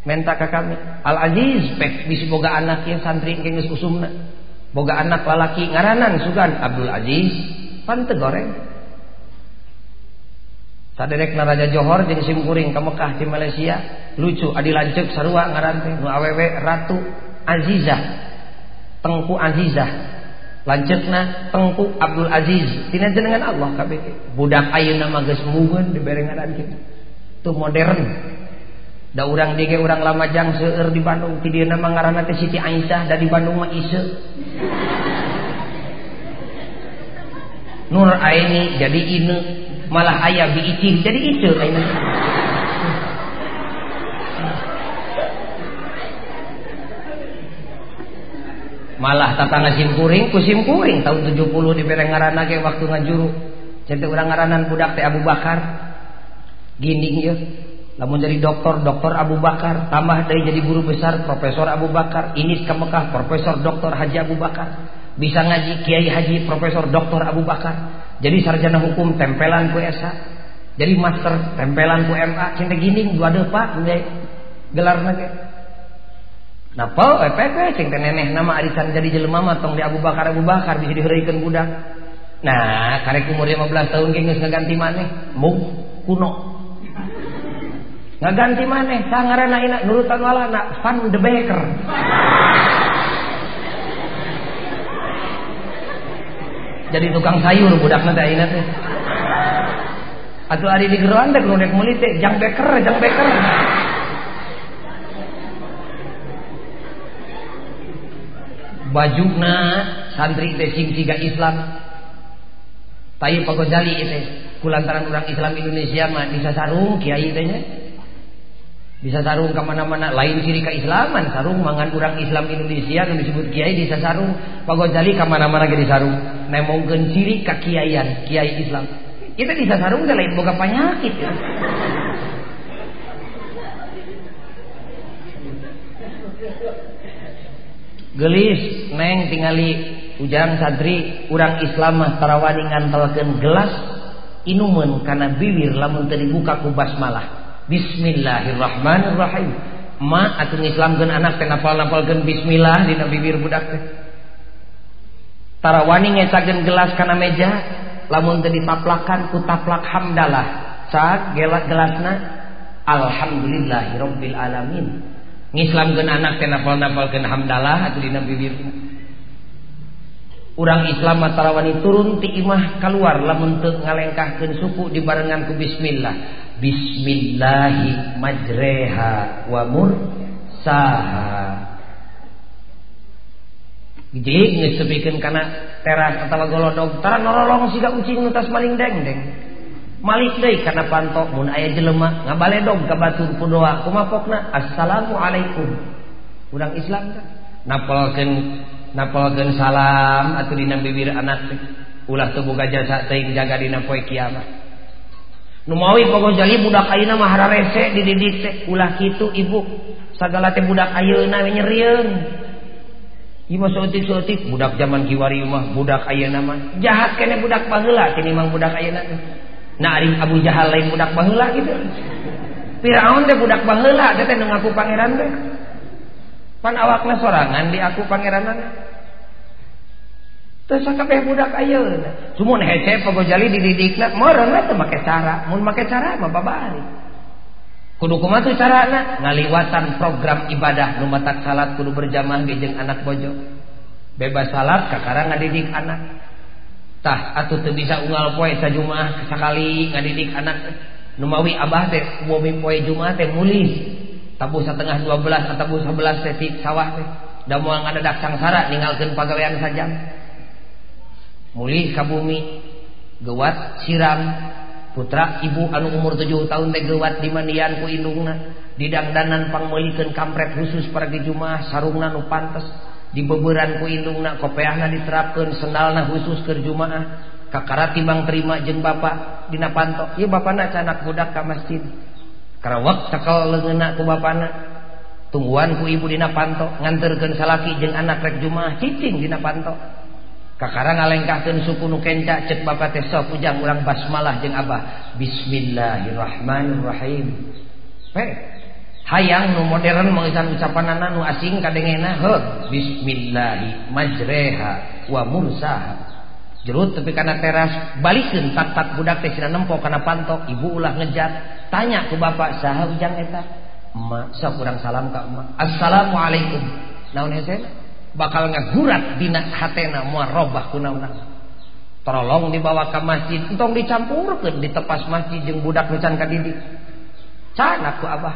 menta ka kami al aziz pek bisi boga anak yang santri engke geus usumna boga anak lalaki ngaranan sugan. Abdul Aziz pan goreng. Saderek Raja Johor jeung simkuring ka Mekah di Malaysia. Lucu adi lanceuk sarua ngaran teh. Nu awewe Ratu Azizah. Tengku Azizah. Lanjutna Tengku Abdul Aziz. Tina jenengan Allah kabeh budak ayeuna mah geus mugeun dibere ngaran kitu tu modern Da urang dige urang lamajang seueur di Bandung ti dieuna mah ngaranna teh Siti Aisyah da di Bandung mah Iseu. Nur Aini jadi Ine malah aya biicin jadi Ice Aini. malah tatangga simkuring ku simkuring tahun 70 di bere ngaranna ge waktu ngajuru. Jadi urang ngaranan budak teh Abu Bakar. Gini ya lamun jadi dokter dokter Abu Bakar tambah dari jadi guru besar profesor Abu Bakar. Ini ke Mekah profesor dokter Haji Abu Bakar. Bisa ngaji kiai haji profesor dokter Abu Bakar. Jadi sarjana hukum tempelan ku esa jadi master tempelan ku MA cinta gini dua depa gelar nage. Napa EPP cing teh neneh. Nama arisan jadi jelema mah tong di Abu Bakar Abu Bakar bisa diheureukeun budak. Nah, karek umur 15 tahun ge geus ngaganti maneh, mung kuno. Ngaganti maneh, sangaranna ina nurutan walana Van de Becker. Jadi tukang sayur budak nanti ayeuna teh. Atuh ari di geroan teh nu dek meuli teh jang beker, jang beker. bajuna santri teh sing siga Islam tapi pagojali itu kulantaran orang Islam Indonesia mah bisa sarung kiai teh bisa sarung ke mana-mana. Lain ciri keislaman sarung mangan orang Islam Indonesia yang disebut kiai bisa sarung. Pagojali ke mana-mana ke sarung. Nemongkeun ciri kakiaian kiai Islam. Kita bisa sarung teh lain boga penyakit. Ya. gelis neng tingali ujang santri urang Islam tarawani ngantelkeun gelas inuman karena bibir lamun teu dibuka ku basmalah Bismillahirrahmanirrahim. Ma atuh ngislamkeun anak teh napal-napalkeun bismillah dina bibir budak teh. Tarawani ngecakeun gelas kana meja lamun teu ditaplakan ku taplak hamdalah. Cak gelasna alhamdulillahirabbil alamin ngislamkeun anak teh nafal-nafalkeun hamdalah atuh dina bibir. Urang Islam tarawani turun ti imah keluar lamun teu ngalengkahkeun suku dibarengan ku bismillah. Bismillahi majreha wa mursaha. Jadi ngesepikeun kana teras atawa golodog tara nololong siga ucing nutas maling deng-deng. Malik deui kana pantok mun aya jelema ngabaledog ka batur pudoa. Kumapokna assalamualaikum. Urang Islam napalkeun napalkeun salam atuh dina bibir anak ulah teu boga jasa teuing jaga dina poe kiamat Numawi pogojali budak ayeuna mah rese dididik teh ulah kitu ibu sagala teh budak ayeuna nyerieun. Ieu mah seutik-seutik budak zaman kiwari mah budak ayeuna mah jahat kene budak baheula kini mang budak ayeuna teh. Nah ari Abu Jahal lain budak baheula gitu. Firaun teh budak baheula teh teh ngaku pangeran teh. Pan awakna sorangan di aku teh. terkabeh budak ayeun cumun hece pegojali dididikna moron we make cara. Mun make cara mah babari kudu kumaha tuh carana? Ngaliwatan program ibadah nu matak salat kudu berjamaah ge jeung anak bojo bebas salat kakara ngadidik anak. Tah atuh teu bisa unggal poe sajumaah sakali ngadidik anak. Numawi abah teh umumi poe jumaah teh mulih. Tabuh setengah 12 ataupun 11 teh sawah teh. Da moal ngadadak sangsara ninggalkeun pagawean sajam. mulih kabumi gewat siram. Putra ibu anu umur 7 tahun teh gewat di mandian ku indungna. Didangdanan pangmeulikeun kampret khusus pergi Jumaah sarungna nu pantes. Di beberan ku indungna kopeahna diterapkeun sendalna khusus keur Jumaah. Kakara timbang terima jeung bapak dina panto ieu bapana anak budak ka masjid. Karawak tekel leungeuna ku bapana. Tungguan ku ibu dina panto nganterkeun salaki jeung anak rek Jumaah cicing dina panto. Kakara ngalengkahkeun suku nu kenca cek bapak teh sok ujang urang basmalah jeung abah. Bismillahirrahmanirrahim. He hayang nu modern mengisan ucapanana nu asing kadengena he. Bismillahi majreha wa mursaha. Jerut tapi karena teras balikeun tak-tak budak teh sina nempo kana pantok ibu ulah ngejat. Tanya ku bapak saha ujang eta? Emak sok urang salam ka emak. Assalamualaikum. Naon hese bakal ngagurat dina hatena moal robah kunaon tolong dibawa ke masjid tong dicampurkan di tepas masjid jeung budak nucan ka didik. Canak ku abah?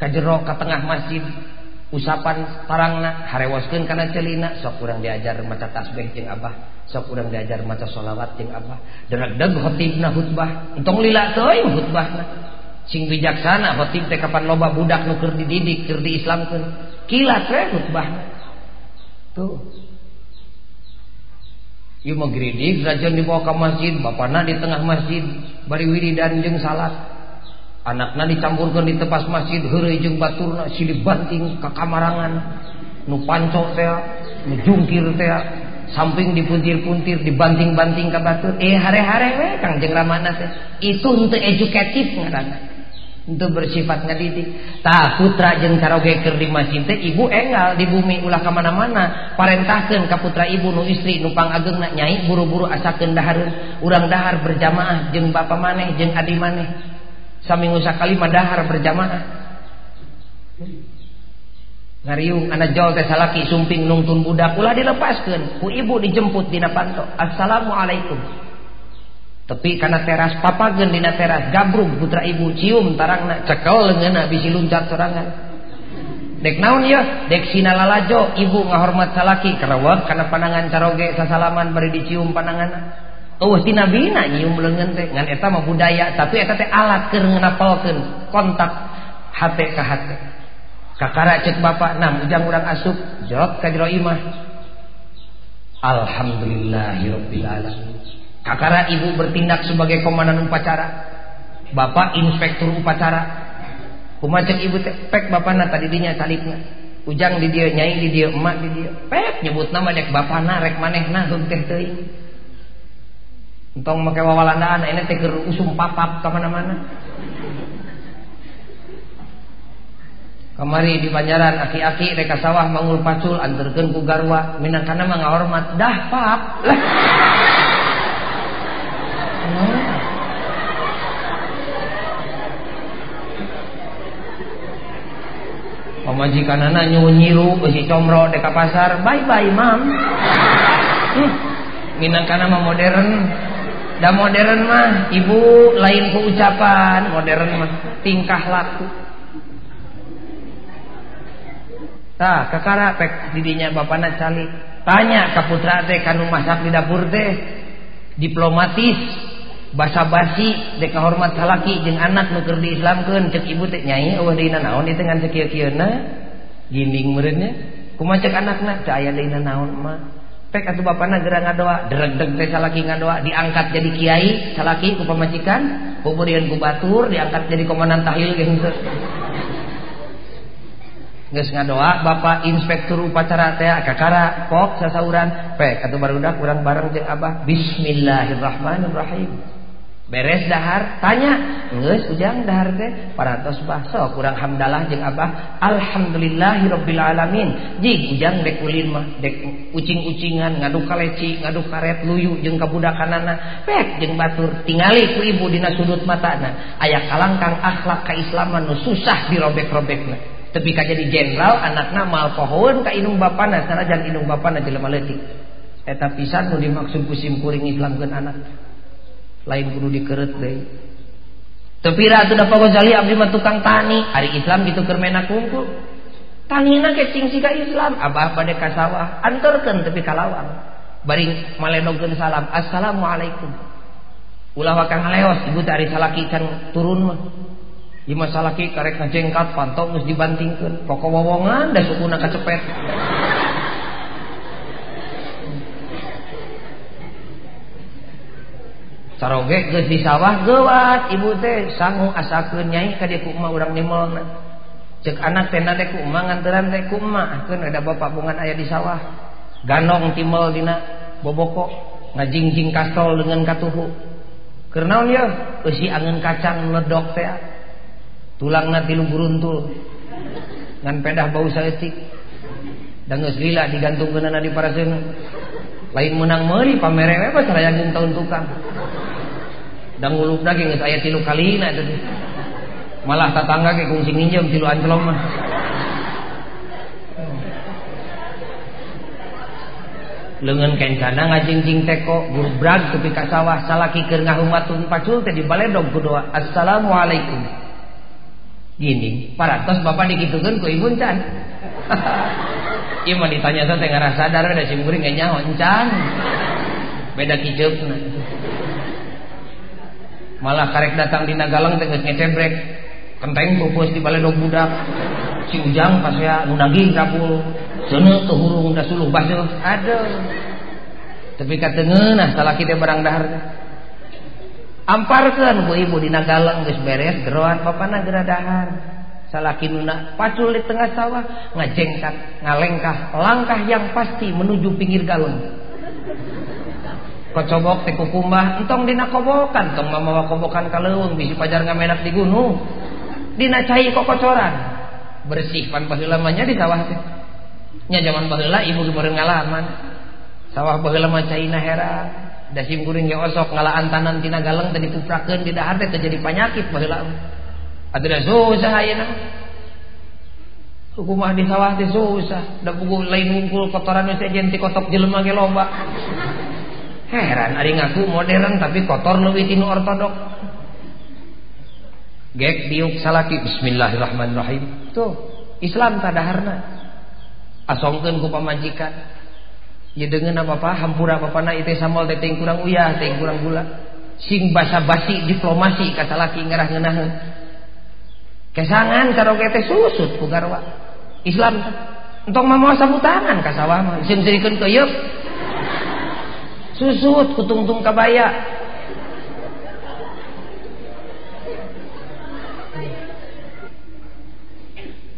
Ka jero ka tengah masjid usapan parangna harewoskeun kana celina sok kurang diajar maca tasbih jeung abah sok kurang diajar maca sholawat jeung abah. Deg-deg khotibna khutbah tong lila teuing khutbahna. Sing bijaksana khotib teh kapan loba budak nu keur dididik keur diislamkeun. Kilat we khutbahna. Tuh. Ieu mah geridik rajon dibawa ke masjid, bapakna di tengah masjid bari wiridan jeung salat. Anakna dicampurkeun di tepas masjid heureuy jeung baturna silih banting ka kamarangan. Nu panco teh, nu jungkir teh, samping dipuntir-puntir, dibanting-banting ka batur. Eh hare-hare we Kang jeung ramana teh. Itu henteu edukatif ngaranna untuk bersifat ngadidik tak putra jeng caroge keur di masjid ibu engal di bumi ulah ke mana-mana parentahkeun ka putra ibu nu istri nu pangageungna nyai buru-buru asakeun dahareun urang dahar berjamaah jeung bapa maneh jeung adi maneh. Saminggu sakali mah dahar berjamaah. Ngariung anak jol teh salaki sumping nungtun budak ulah dilepaskeun. Ku ibu dijemput dina panto assalamualaikum tapi karena teras papagedina teras gabrung putra ibu cium tarangna cekel leungeunna bisi luncat sorangan dek naon ya dek sinalalajo ibu ngahormat salaki karawak karena panangan caroge sasalaman bari dicium panangan Oh tina bina nyium leungeun teh ngan eta mah budaya tapi eta teh alat keur ngenapalkeun kontak hate ka hate. Kakara cek bapak nam ujang urang asup jorot ka jero imah. Alhamdulillahirabbil alamin. Kakara ibu bertindak sebagai komandan upacara. Bapak inspektur upacara. Kumacek ibu teh pek bapana tadi dinya. Ujang di dia, nyai di dia, emak di dia. Pek nyebut nama dek bapana rek manehna heuh teh teuing. Entong make wawalandaan ini teh keur usum papap ka mana-mana. Kamari di Banjaran aki-aki reka sawah mangul pacul anterkeun ku garwa minangkana mah ngahormat dah pap. Pemajikan anak nyiru besi comro deka pasar, bye bye mam. Hmm. Minangkana mah modern. Da modern mah ibu lain ku ucapan, modern mah tingkah laku. Tah, kakara pek didinya bapana cali. Tanya ka putra teh kanu masak di dapur teh. Diplomatis, basa-basi dek hormat salaki jeung anak nu keur diislamkeun cek ibu teh nyai eueuh deuna naon ieu teh ngan sakieu-kieuna ginding meureunnya kumaha cek anakna? Teh aya deuna naon mah. Pek atuh bapana geura ngadoa deregdeg teh salaki ngadoa diangkat jadi kiai salaki ku pamajikan kemudian ku batur diangkat jadi komandan tahlil ge henteu geus ngadoa bapak inspektur upacara teh kakara pok sasauran. Pek atuh barudak urang bareng jeung abah bismillahirrahmanirrahim beres dahar tanya. Ngeus ujang dahar teh. Parantos baso kurang hamdalah jeung abah. Alhamdulillahirabbil alamin. Jig ujang dek ulin mah dek ucing-ucingan ngadu kaleci ngadu karet luyu jeung kabudakanana pek jeung batur tingali ku ibu dina sudut matana. Aya kalangkang akhlak kaislaman nu susah dirobek-robekna. Tapi ka jadi jenderal anakna mal pohon ka inung bapana sanajan inung bapana jelema leutik. Eta pisan nu dimaksud kusimkuring islamkeun anak. Lain kudu dikeret deh tepira atuh da Ghazali abdi mah tukang tani. Hari Islam gitu keur mena kungkul tanina ke cing sika Islam. Abah pada ka sawah. Anterkeun tepi kalawang bari maledogkeun salam. Assalamualaikum. Ulah wakang ngaleos ibu teh ari salaki can turun mah. Ieu mah salaki karek ngajengkat pantau geus dibantingkeun. Pokok wowongan da sukuna kacepet saroge geus di sawah geuat ibu teh sangu asakeun nyai ka dieu ku urang urang nimelna cek anak teh nade ku emak nganteran teh ku emak keun ada bapak bungan aya di sawah ganong timel dina boboko. Ngajingjing kastol dengan katuhu. Keur naon ye eusi angeun kacang ledok teh. Tulangna tilu buruntul. Ngan pedah bau saeutik. Dan geus lila digantungkeunana di paraseunna lain menang meuli pamere we pas rayageun taun tukang. Dan ngulup daging geus aya tilu kalina teh. Malah tetangga ke kungsi nginjem tilu ancelom mah. lengan kencana ngajingjing teko burbrag tepi ka sawah salaki keur ngahumatun pacul teh dibaledog ku doa assalamualaikum gini paratos bapak dikitukeun ku ibu can ieu ditanya teh tengah sadar da sim kuring nyaho encan beda kiceupna malah karek datang di Nagalang teh geus ngecebrek kenteng pupus di baledog budak si ujang pas ya nu daging rapul Sana kehurung dah suluh basuh. Aduh. Tapi kata ngeunah salah kita barang dahar. Amparkan bu ibu di nagalang geus beres geroan bapana gera dahar. Salaki nuna pacul di tengah sawah ngajengkat ngalengkah langkah yang pasti menuju pinggir galon. Kocobok teh kukumbah entong dina kobokan tong mamawa kobokan kaleuweung bisi pajar ngamenak di gunung. Dina cai kokocoran. Bersih pan baheula di sawah teh. Nya zaman baheula ibu kemarin ngalaman. Sawah baheula mah caina heran da sim kuring ge osok ngalaan tanan tina galeng tadi kuprakeun di dahar teh terjadi penyakit baheula. Atuh susah ayeuna hukumah di sawah teh susah. Da buku lain ngumpul kotoran sejen ti kotok jelema ge loba heran ari ngaku modern tapi kotor leuwih tinu ortodok. Gek diuk salaki bismillahirrahmanirrahim. Tuh Islam tadaharna. Asongkeun ku pamajikan. Ya dengan apa apa hampura apa na itu samol teh kurang uyah teh kurang gula. Sing basa-basi diplomasi kata laki ngerah ngeunaheun kesangan karo teh susut ku garwa. Islam entong mah sambutangan ka sawah mah. Sing sirikeun keuyeuk susut kutungtung kabaya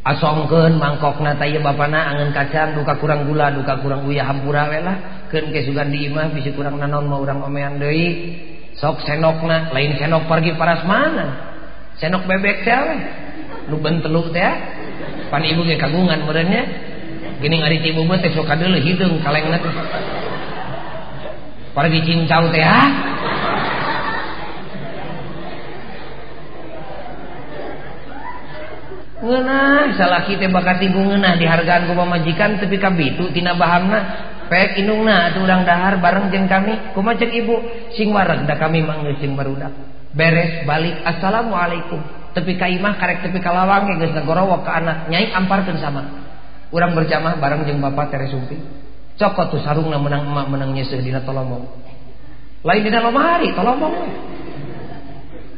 asongken mangkok nataya bana angin kacang duka kurang gula duka kurang uyah hampura welah ken di dimah bisi kurang nanon mau urang omean deui. Sok senok na lain senok pergi paras mana? Senok bebek we. lu benteluk teh ah. pan ibu ge kagungan merenya gini ngari ibu mah teh sok hideung kalengna teh. Pergi cincau teh ah ngeunah salaki teh bakat ibu ngeunah dihargaan ku pamajikan tapi kabitu tina bahamna pek indungna atuh urang dahar bareng jeung kami. Kumaha cek ibu sing wareg da kami manggeus sing barudak beres balik assalamualaikum. Tepi ka imah karek tepi ka lawang geus ngagorowok ka anak nyai amparkeun sama. Urang berjamaah bareng jeung bapak tere sumpi cokot tuh sarungna menang emak menang nyeseuh dina tolomong. Lain dina lemari tolomong.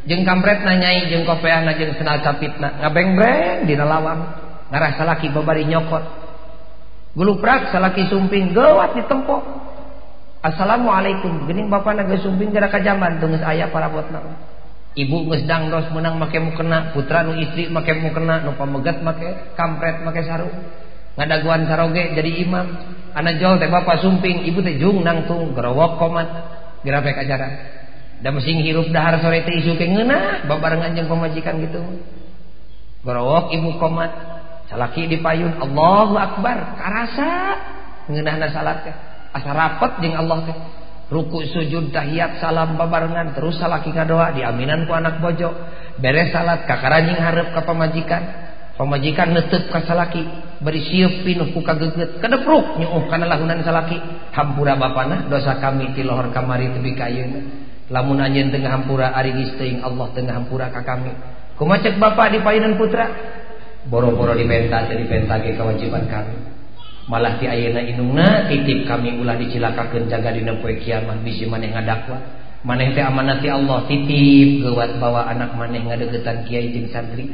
Jeng kampret nanyai jeng kopeana jeng senal capitna ngabeng-breng di lawang. Ngarah salaki babari nyokot. Guluprak salaki sumping gawat di tempo assalamualaikum. Gening bapak naga sumping gerak kajaman tunggu ayah para botna. Ibu geus dangdos menang make mukena putra nu istri make mukena nu pamegat make kampret make sarung. Ngadaguan saroge jadi imam anak jol teh bapak sumping ibu teh jung nangtung gerowok komat gerapek ajaran da mesin hirup dahar sore teh isu teh ngeunah babarengan jeung pemajikan gitu. Gorowok ibu komat salaki dipayun Allahu akbar karasa ngeunahna salat teh asa rapet Allah teh ruku sujud tahiyat salam babarengan terus salaki ngadoa diaminan ku anak bojo. Beres salat kakaranjing hareup ka pemajikan pemajikan netep kasalaki beri siup pinuh ku kageget kedepruk nyuuh kana lahunan salaki. Hampura bapana dosa kami ti lohor kamari tebi kayeuna lamun anjeun tengah hampura ari teuing Allah tengah hampura ka kami. Kumaha cek bapa di payunan putra? Boro-boro dipenta jadi dipenta ge kewajiban kami. Malah ti ayeuna indungna titip kami ulah dicilakakeun jaga dina poe kiamat bisi maneh ngadakwa. Maneh teh amanat ti Allah titip geuwat bawa anak maneh ngadegetan kiai jeung santri.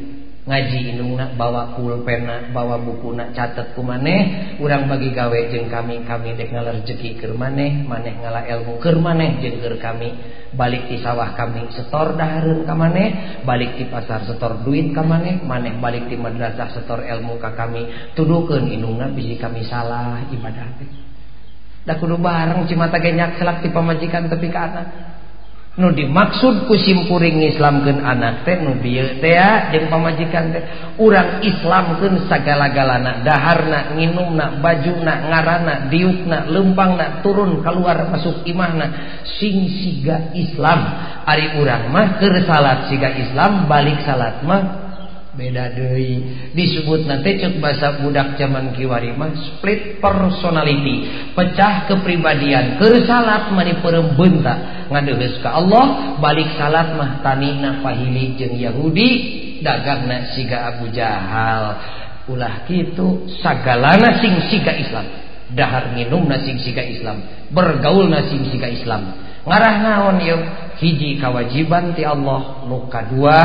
ngaji inungna bawa pulpena bawa bukuna catet ku maneh. Urang bagi gawe jeng kami kami dek ngalar rezeki keur maneh maneh ngala ilmu keur maneh jeung keur kami. Balik di sawah kami setor dahareun ka maneh balik di pasar setor duit ka maneh maneh balik di madrasah setor ilmu ka kami. Tuduhkeun inungna bisi kami salah ibadah teh. Da kudu bareng cimata genyak selak ti pamajikan tepi ka anak. nu dimaksud kusimkuring Islamkeun anak teh nu jeung pamajikan teh. Urang islamkeun sagala-galana daharna minumna bajuna ngaranna diukna lempangna turun keluar masuk imahna. Sing siga Islam. Ari urang mah keur salat siga Islam balik salat mah beda deui. Disebut nanti cek bahasa budak zaman kiwari mah split personality. Pecah kepribadian. Keur salat mani perembeunta ngadeus ka Allah balik salat mah tanina pahili jeung Yahudi dagangna siga Abu Jahal. Ulah kitu sagalana sing siga Islam. Dahar minumna sing siga Islam. Bergaulna sing siga Islam. Ngarah naon yuk hiji kewajiban ti Allah nu kadua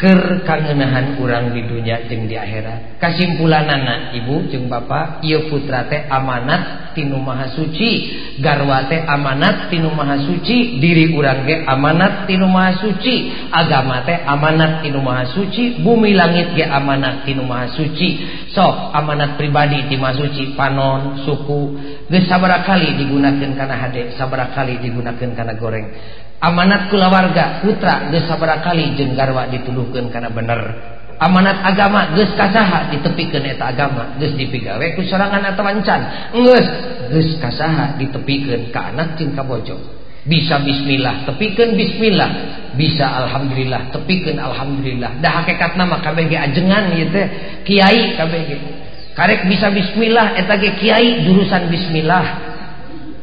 Ker kangenahan kurang di dunia jeng di akhirat. Kesimpulan anak ibu jeng bapak ia putra teh amanat tinu maha suci garwa teh amanat tinu maha suci diri urang ge amanat tinu maha suci agama teh amanat tinu maha suci bumi langit ge amanat tinu maha suci. Sok amanat pribadi ti maha suci panon suku geus sabaraha kali digunakeun kana hade sabaraha kali digunakeun kana goreng. amanat kulawarga putra gesabara kali jeung garwa dituduhkeun kana bener. Amanat agama geus kasaha ditepikeun eta agama geus dipigawe ku serangan atau wancan geus ges kasaha ditepikeun ka anak jeung ka bojo. Bisa bismillah tepikeun bismillah. Bisa alhamdulillah tepikeun alhamdulillah. Dah hakikat nama KBG ajengan ieu teh kiai KBG karek bisa bismillah eta ge kiai jurusan bismillah.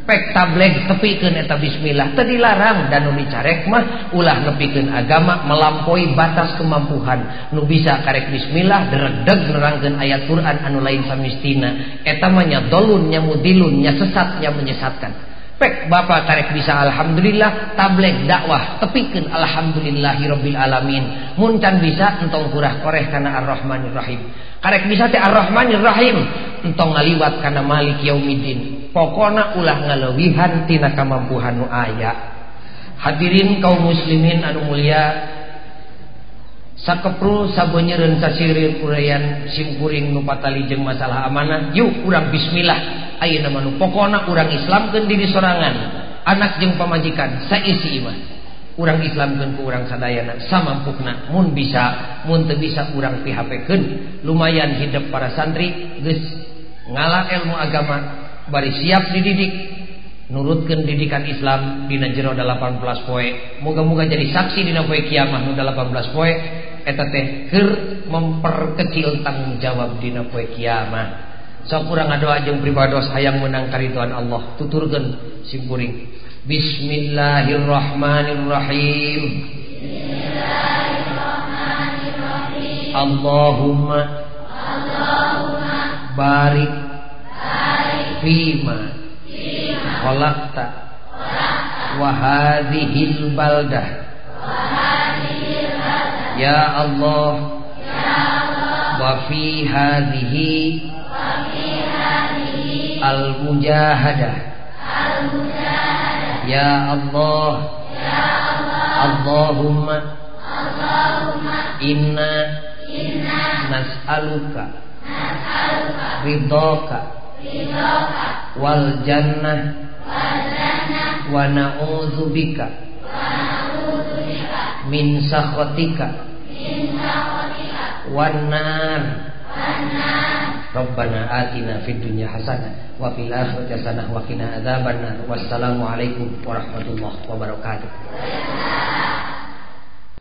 Pek tableg tepikeun eta bismillah. Tadi larang dan nu dicarek mah ulah nepikeun agama melampaui batas kemampuan nu bisa karek bismillah deregdeg nerangkeun ayat Quran anu lain samistina eta mah nya dolun nya mudilun nya sesat nya menyesatkan pek bapak karek bisa alhamdulillah. Tableg dakwah tepikeun alhamdulillahirabbil alamin. Mun can bisa entong kurah koreh kana arrahmanir rahim karek bisa teh arrahmanir rahim entong ngaliwat kana malik yaumiddin. Pokona ulah ngalewihan tina kemampuan nu hadirin kaum muslimin anu mulia sakepru sabunyereun sasirir urayan simkuring nu patali jeung masalah amanah. Yuk urang bismillah. Ayeuna mah nu pokona urang islamkeun diri sorangan. Anak jeung pamajikan saisi iman urang islamkeun ku urang sadayana samampukna. Mun bisa mun teu bisa urang PHP-keun. Lumayan hidup para santri geus ngala ilmu agama bari siap dididik. Nurutkan didikan Islam dina jero 18 poe. Moga-moga jadi saksi dina poe kiamah nu 18 poe. Eta teh keur memperkecil tanggung jawab dina poe kiamah. Sok urang ngadoa jeung pribados hayang menang kariduan Allah. Tuturkeun simpuring. Bismillahirrahmanirrahim. Bismillahirrahmanirrahim. Allahumma. Allahumma. Barik. Fima khalaqta. Wa hadhil baldah. Ya Allah. Wa fi hadhihi al mujahadah ya Allah. Allahumma. Inna. Nas'aluka. Ridhaka. Wal jannah wa na'udzu bika. Min sakhatika. Wan nar. Rabbana atina fid dunya hasanah wa fil akhirati hasanah wa qina adzabannar. Wassalamu alaikum warahmatullahi wabarakatuh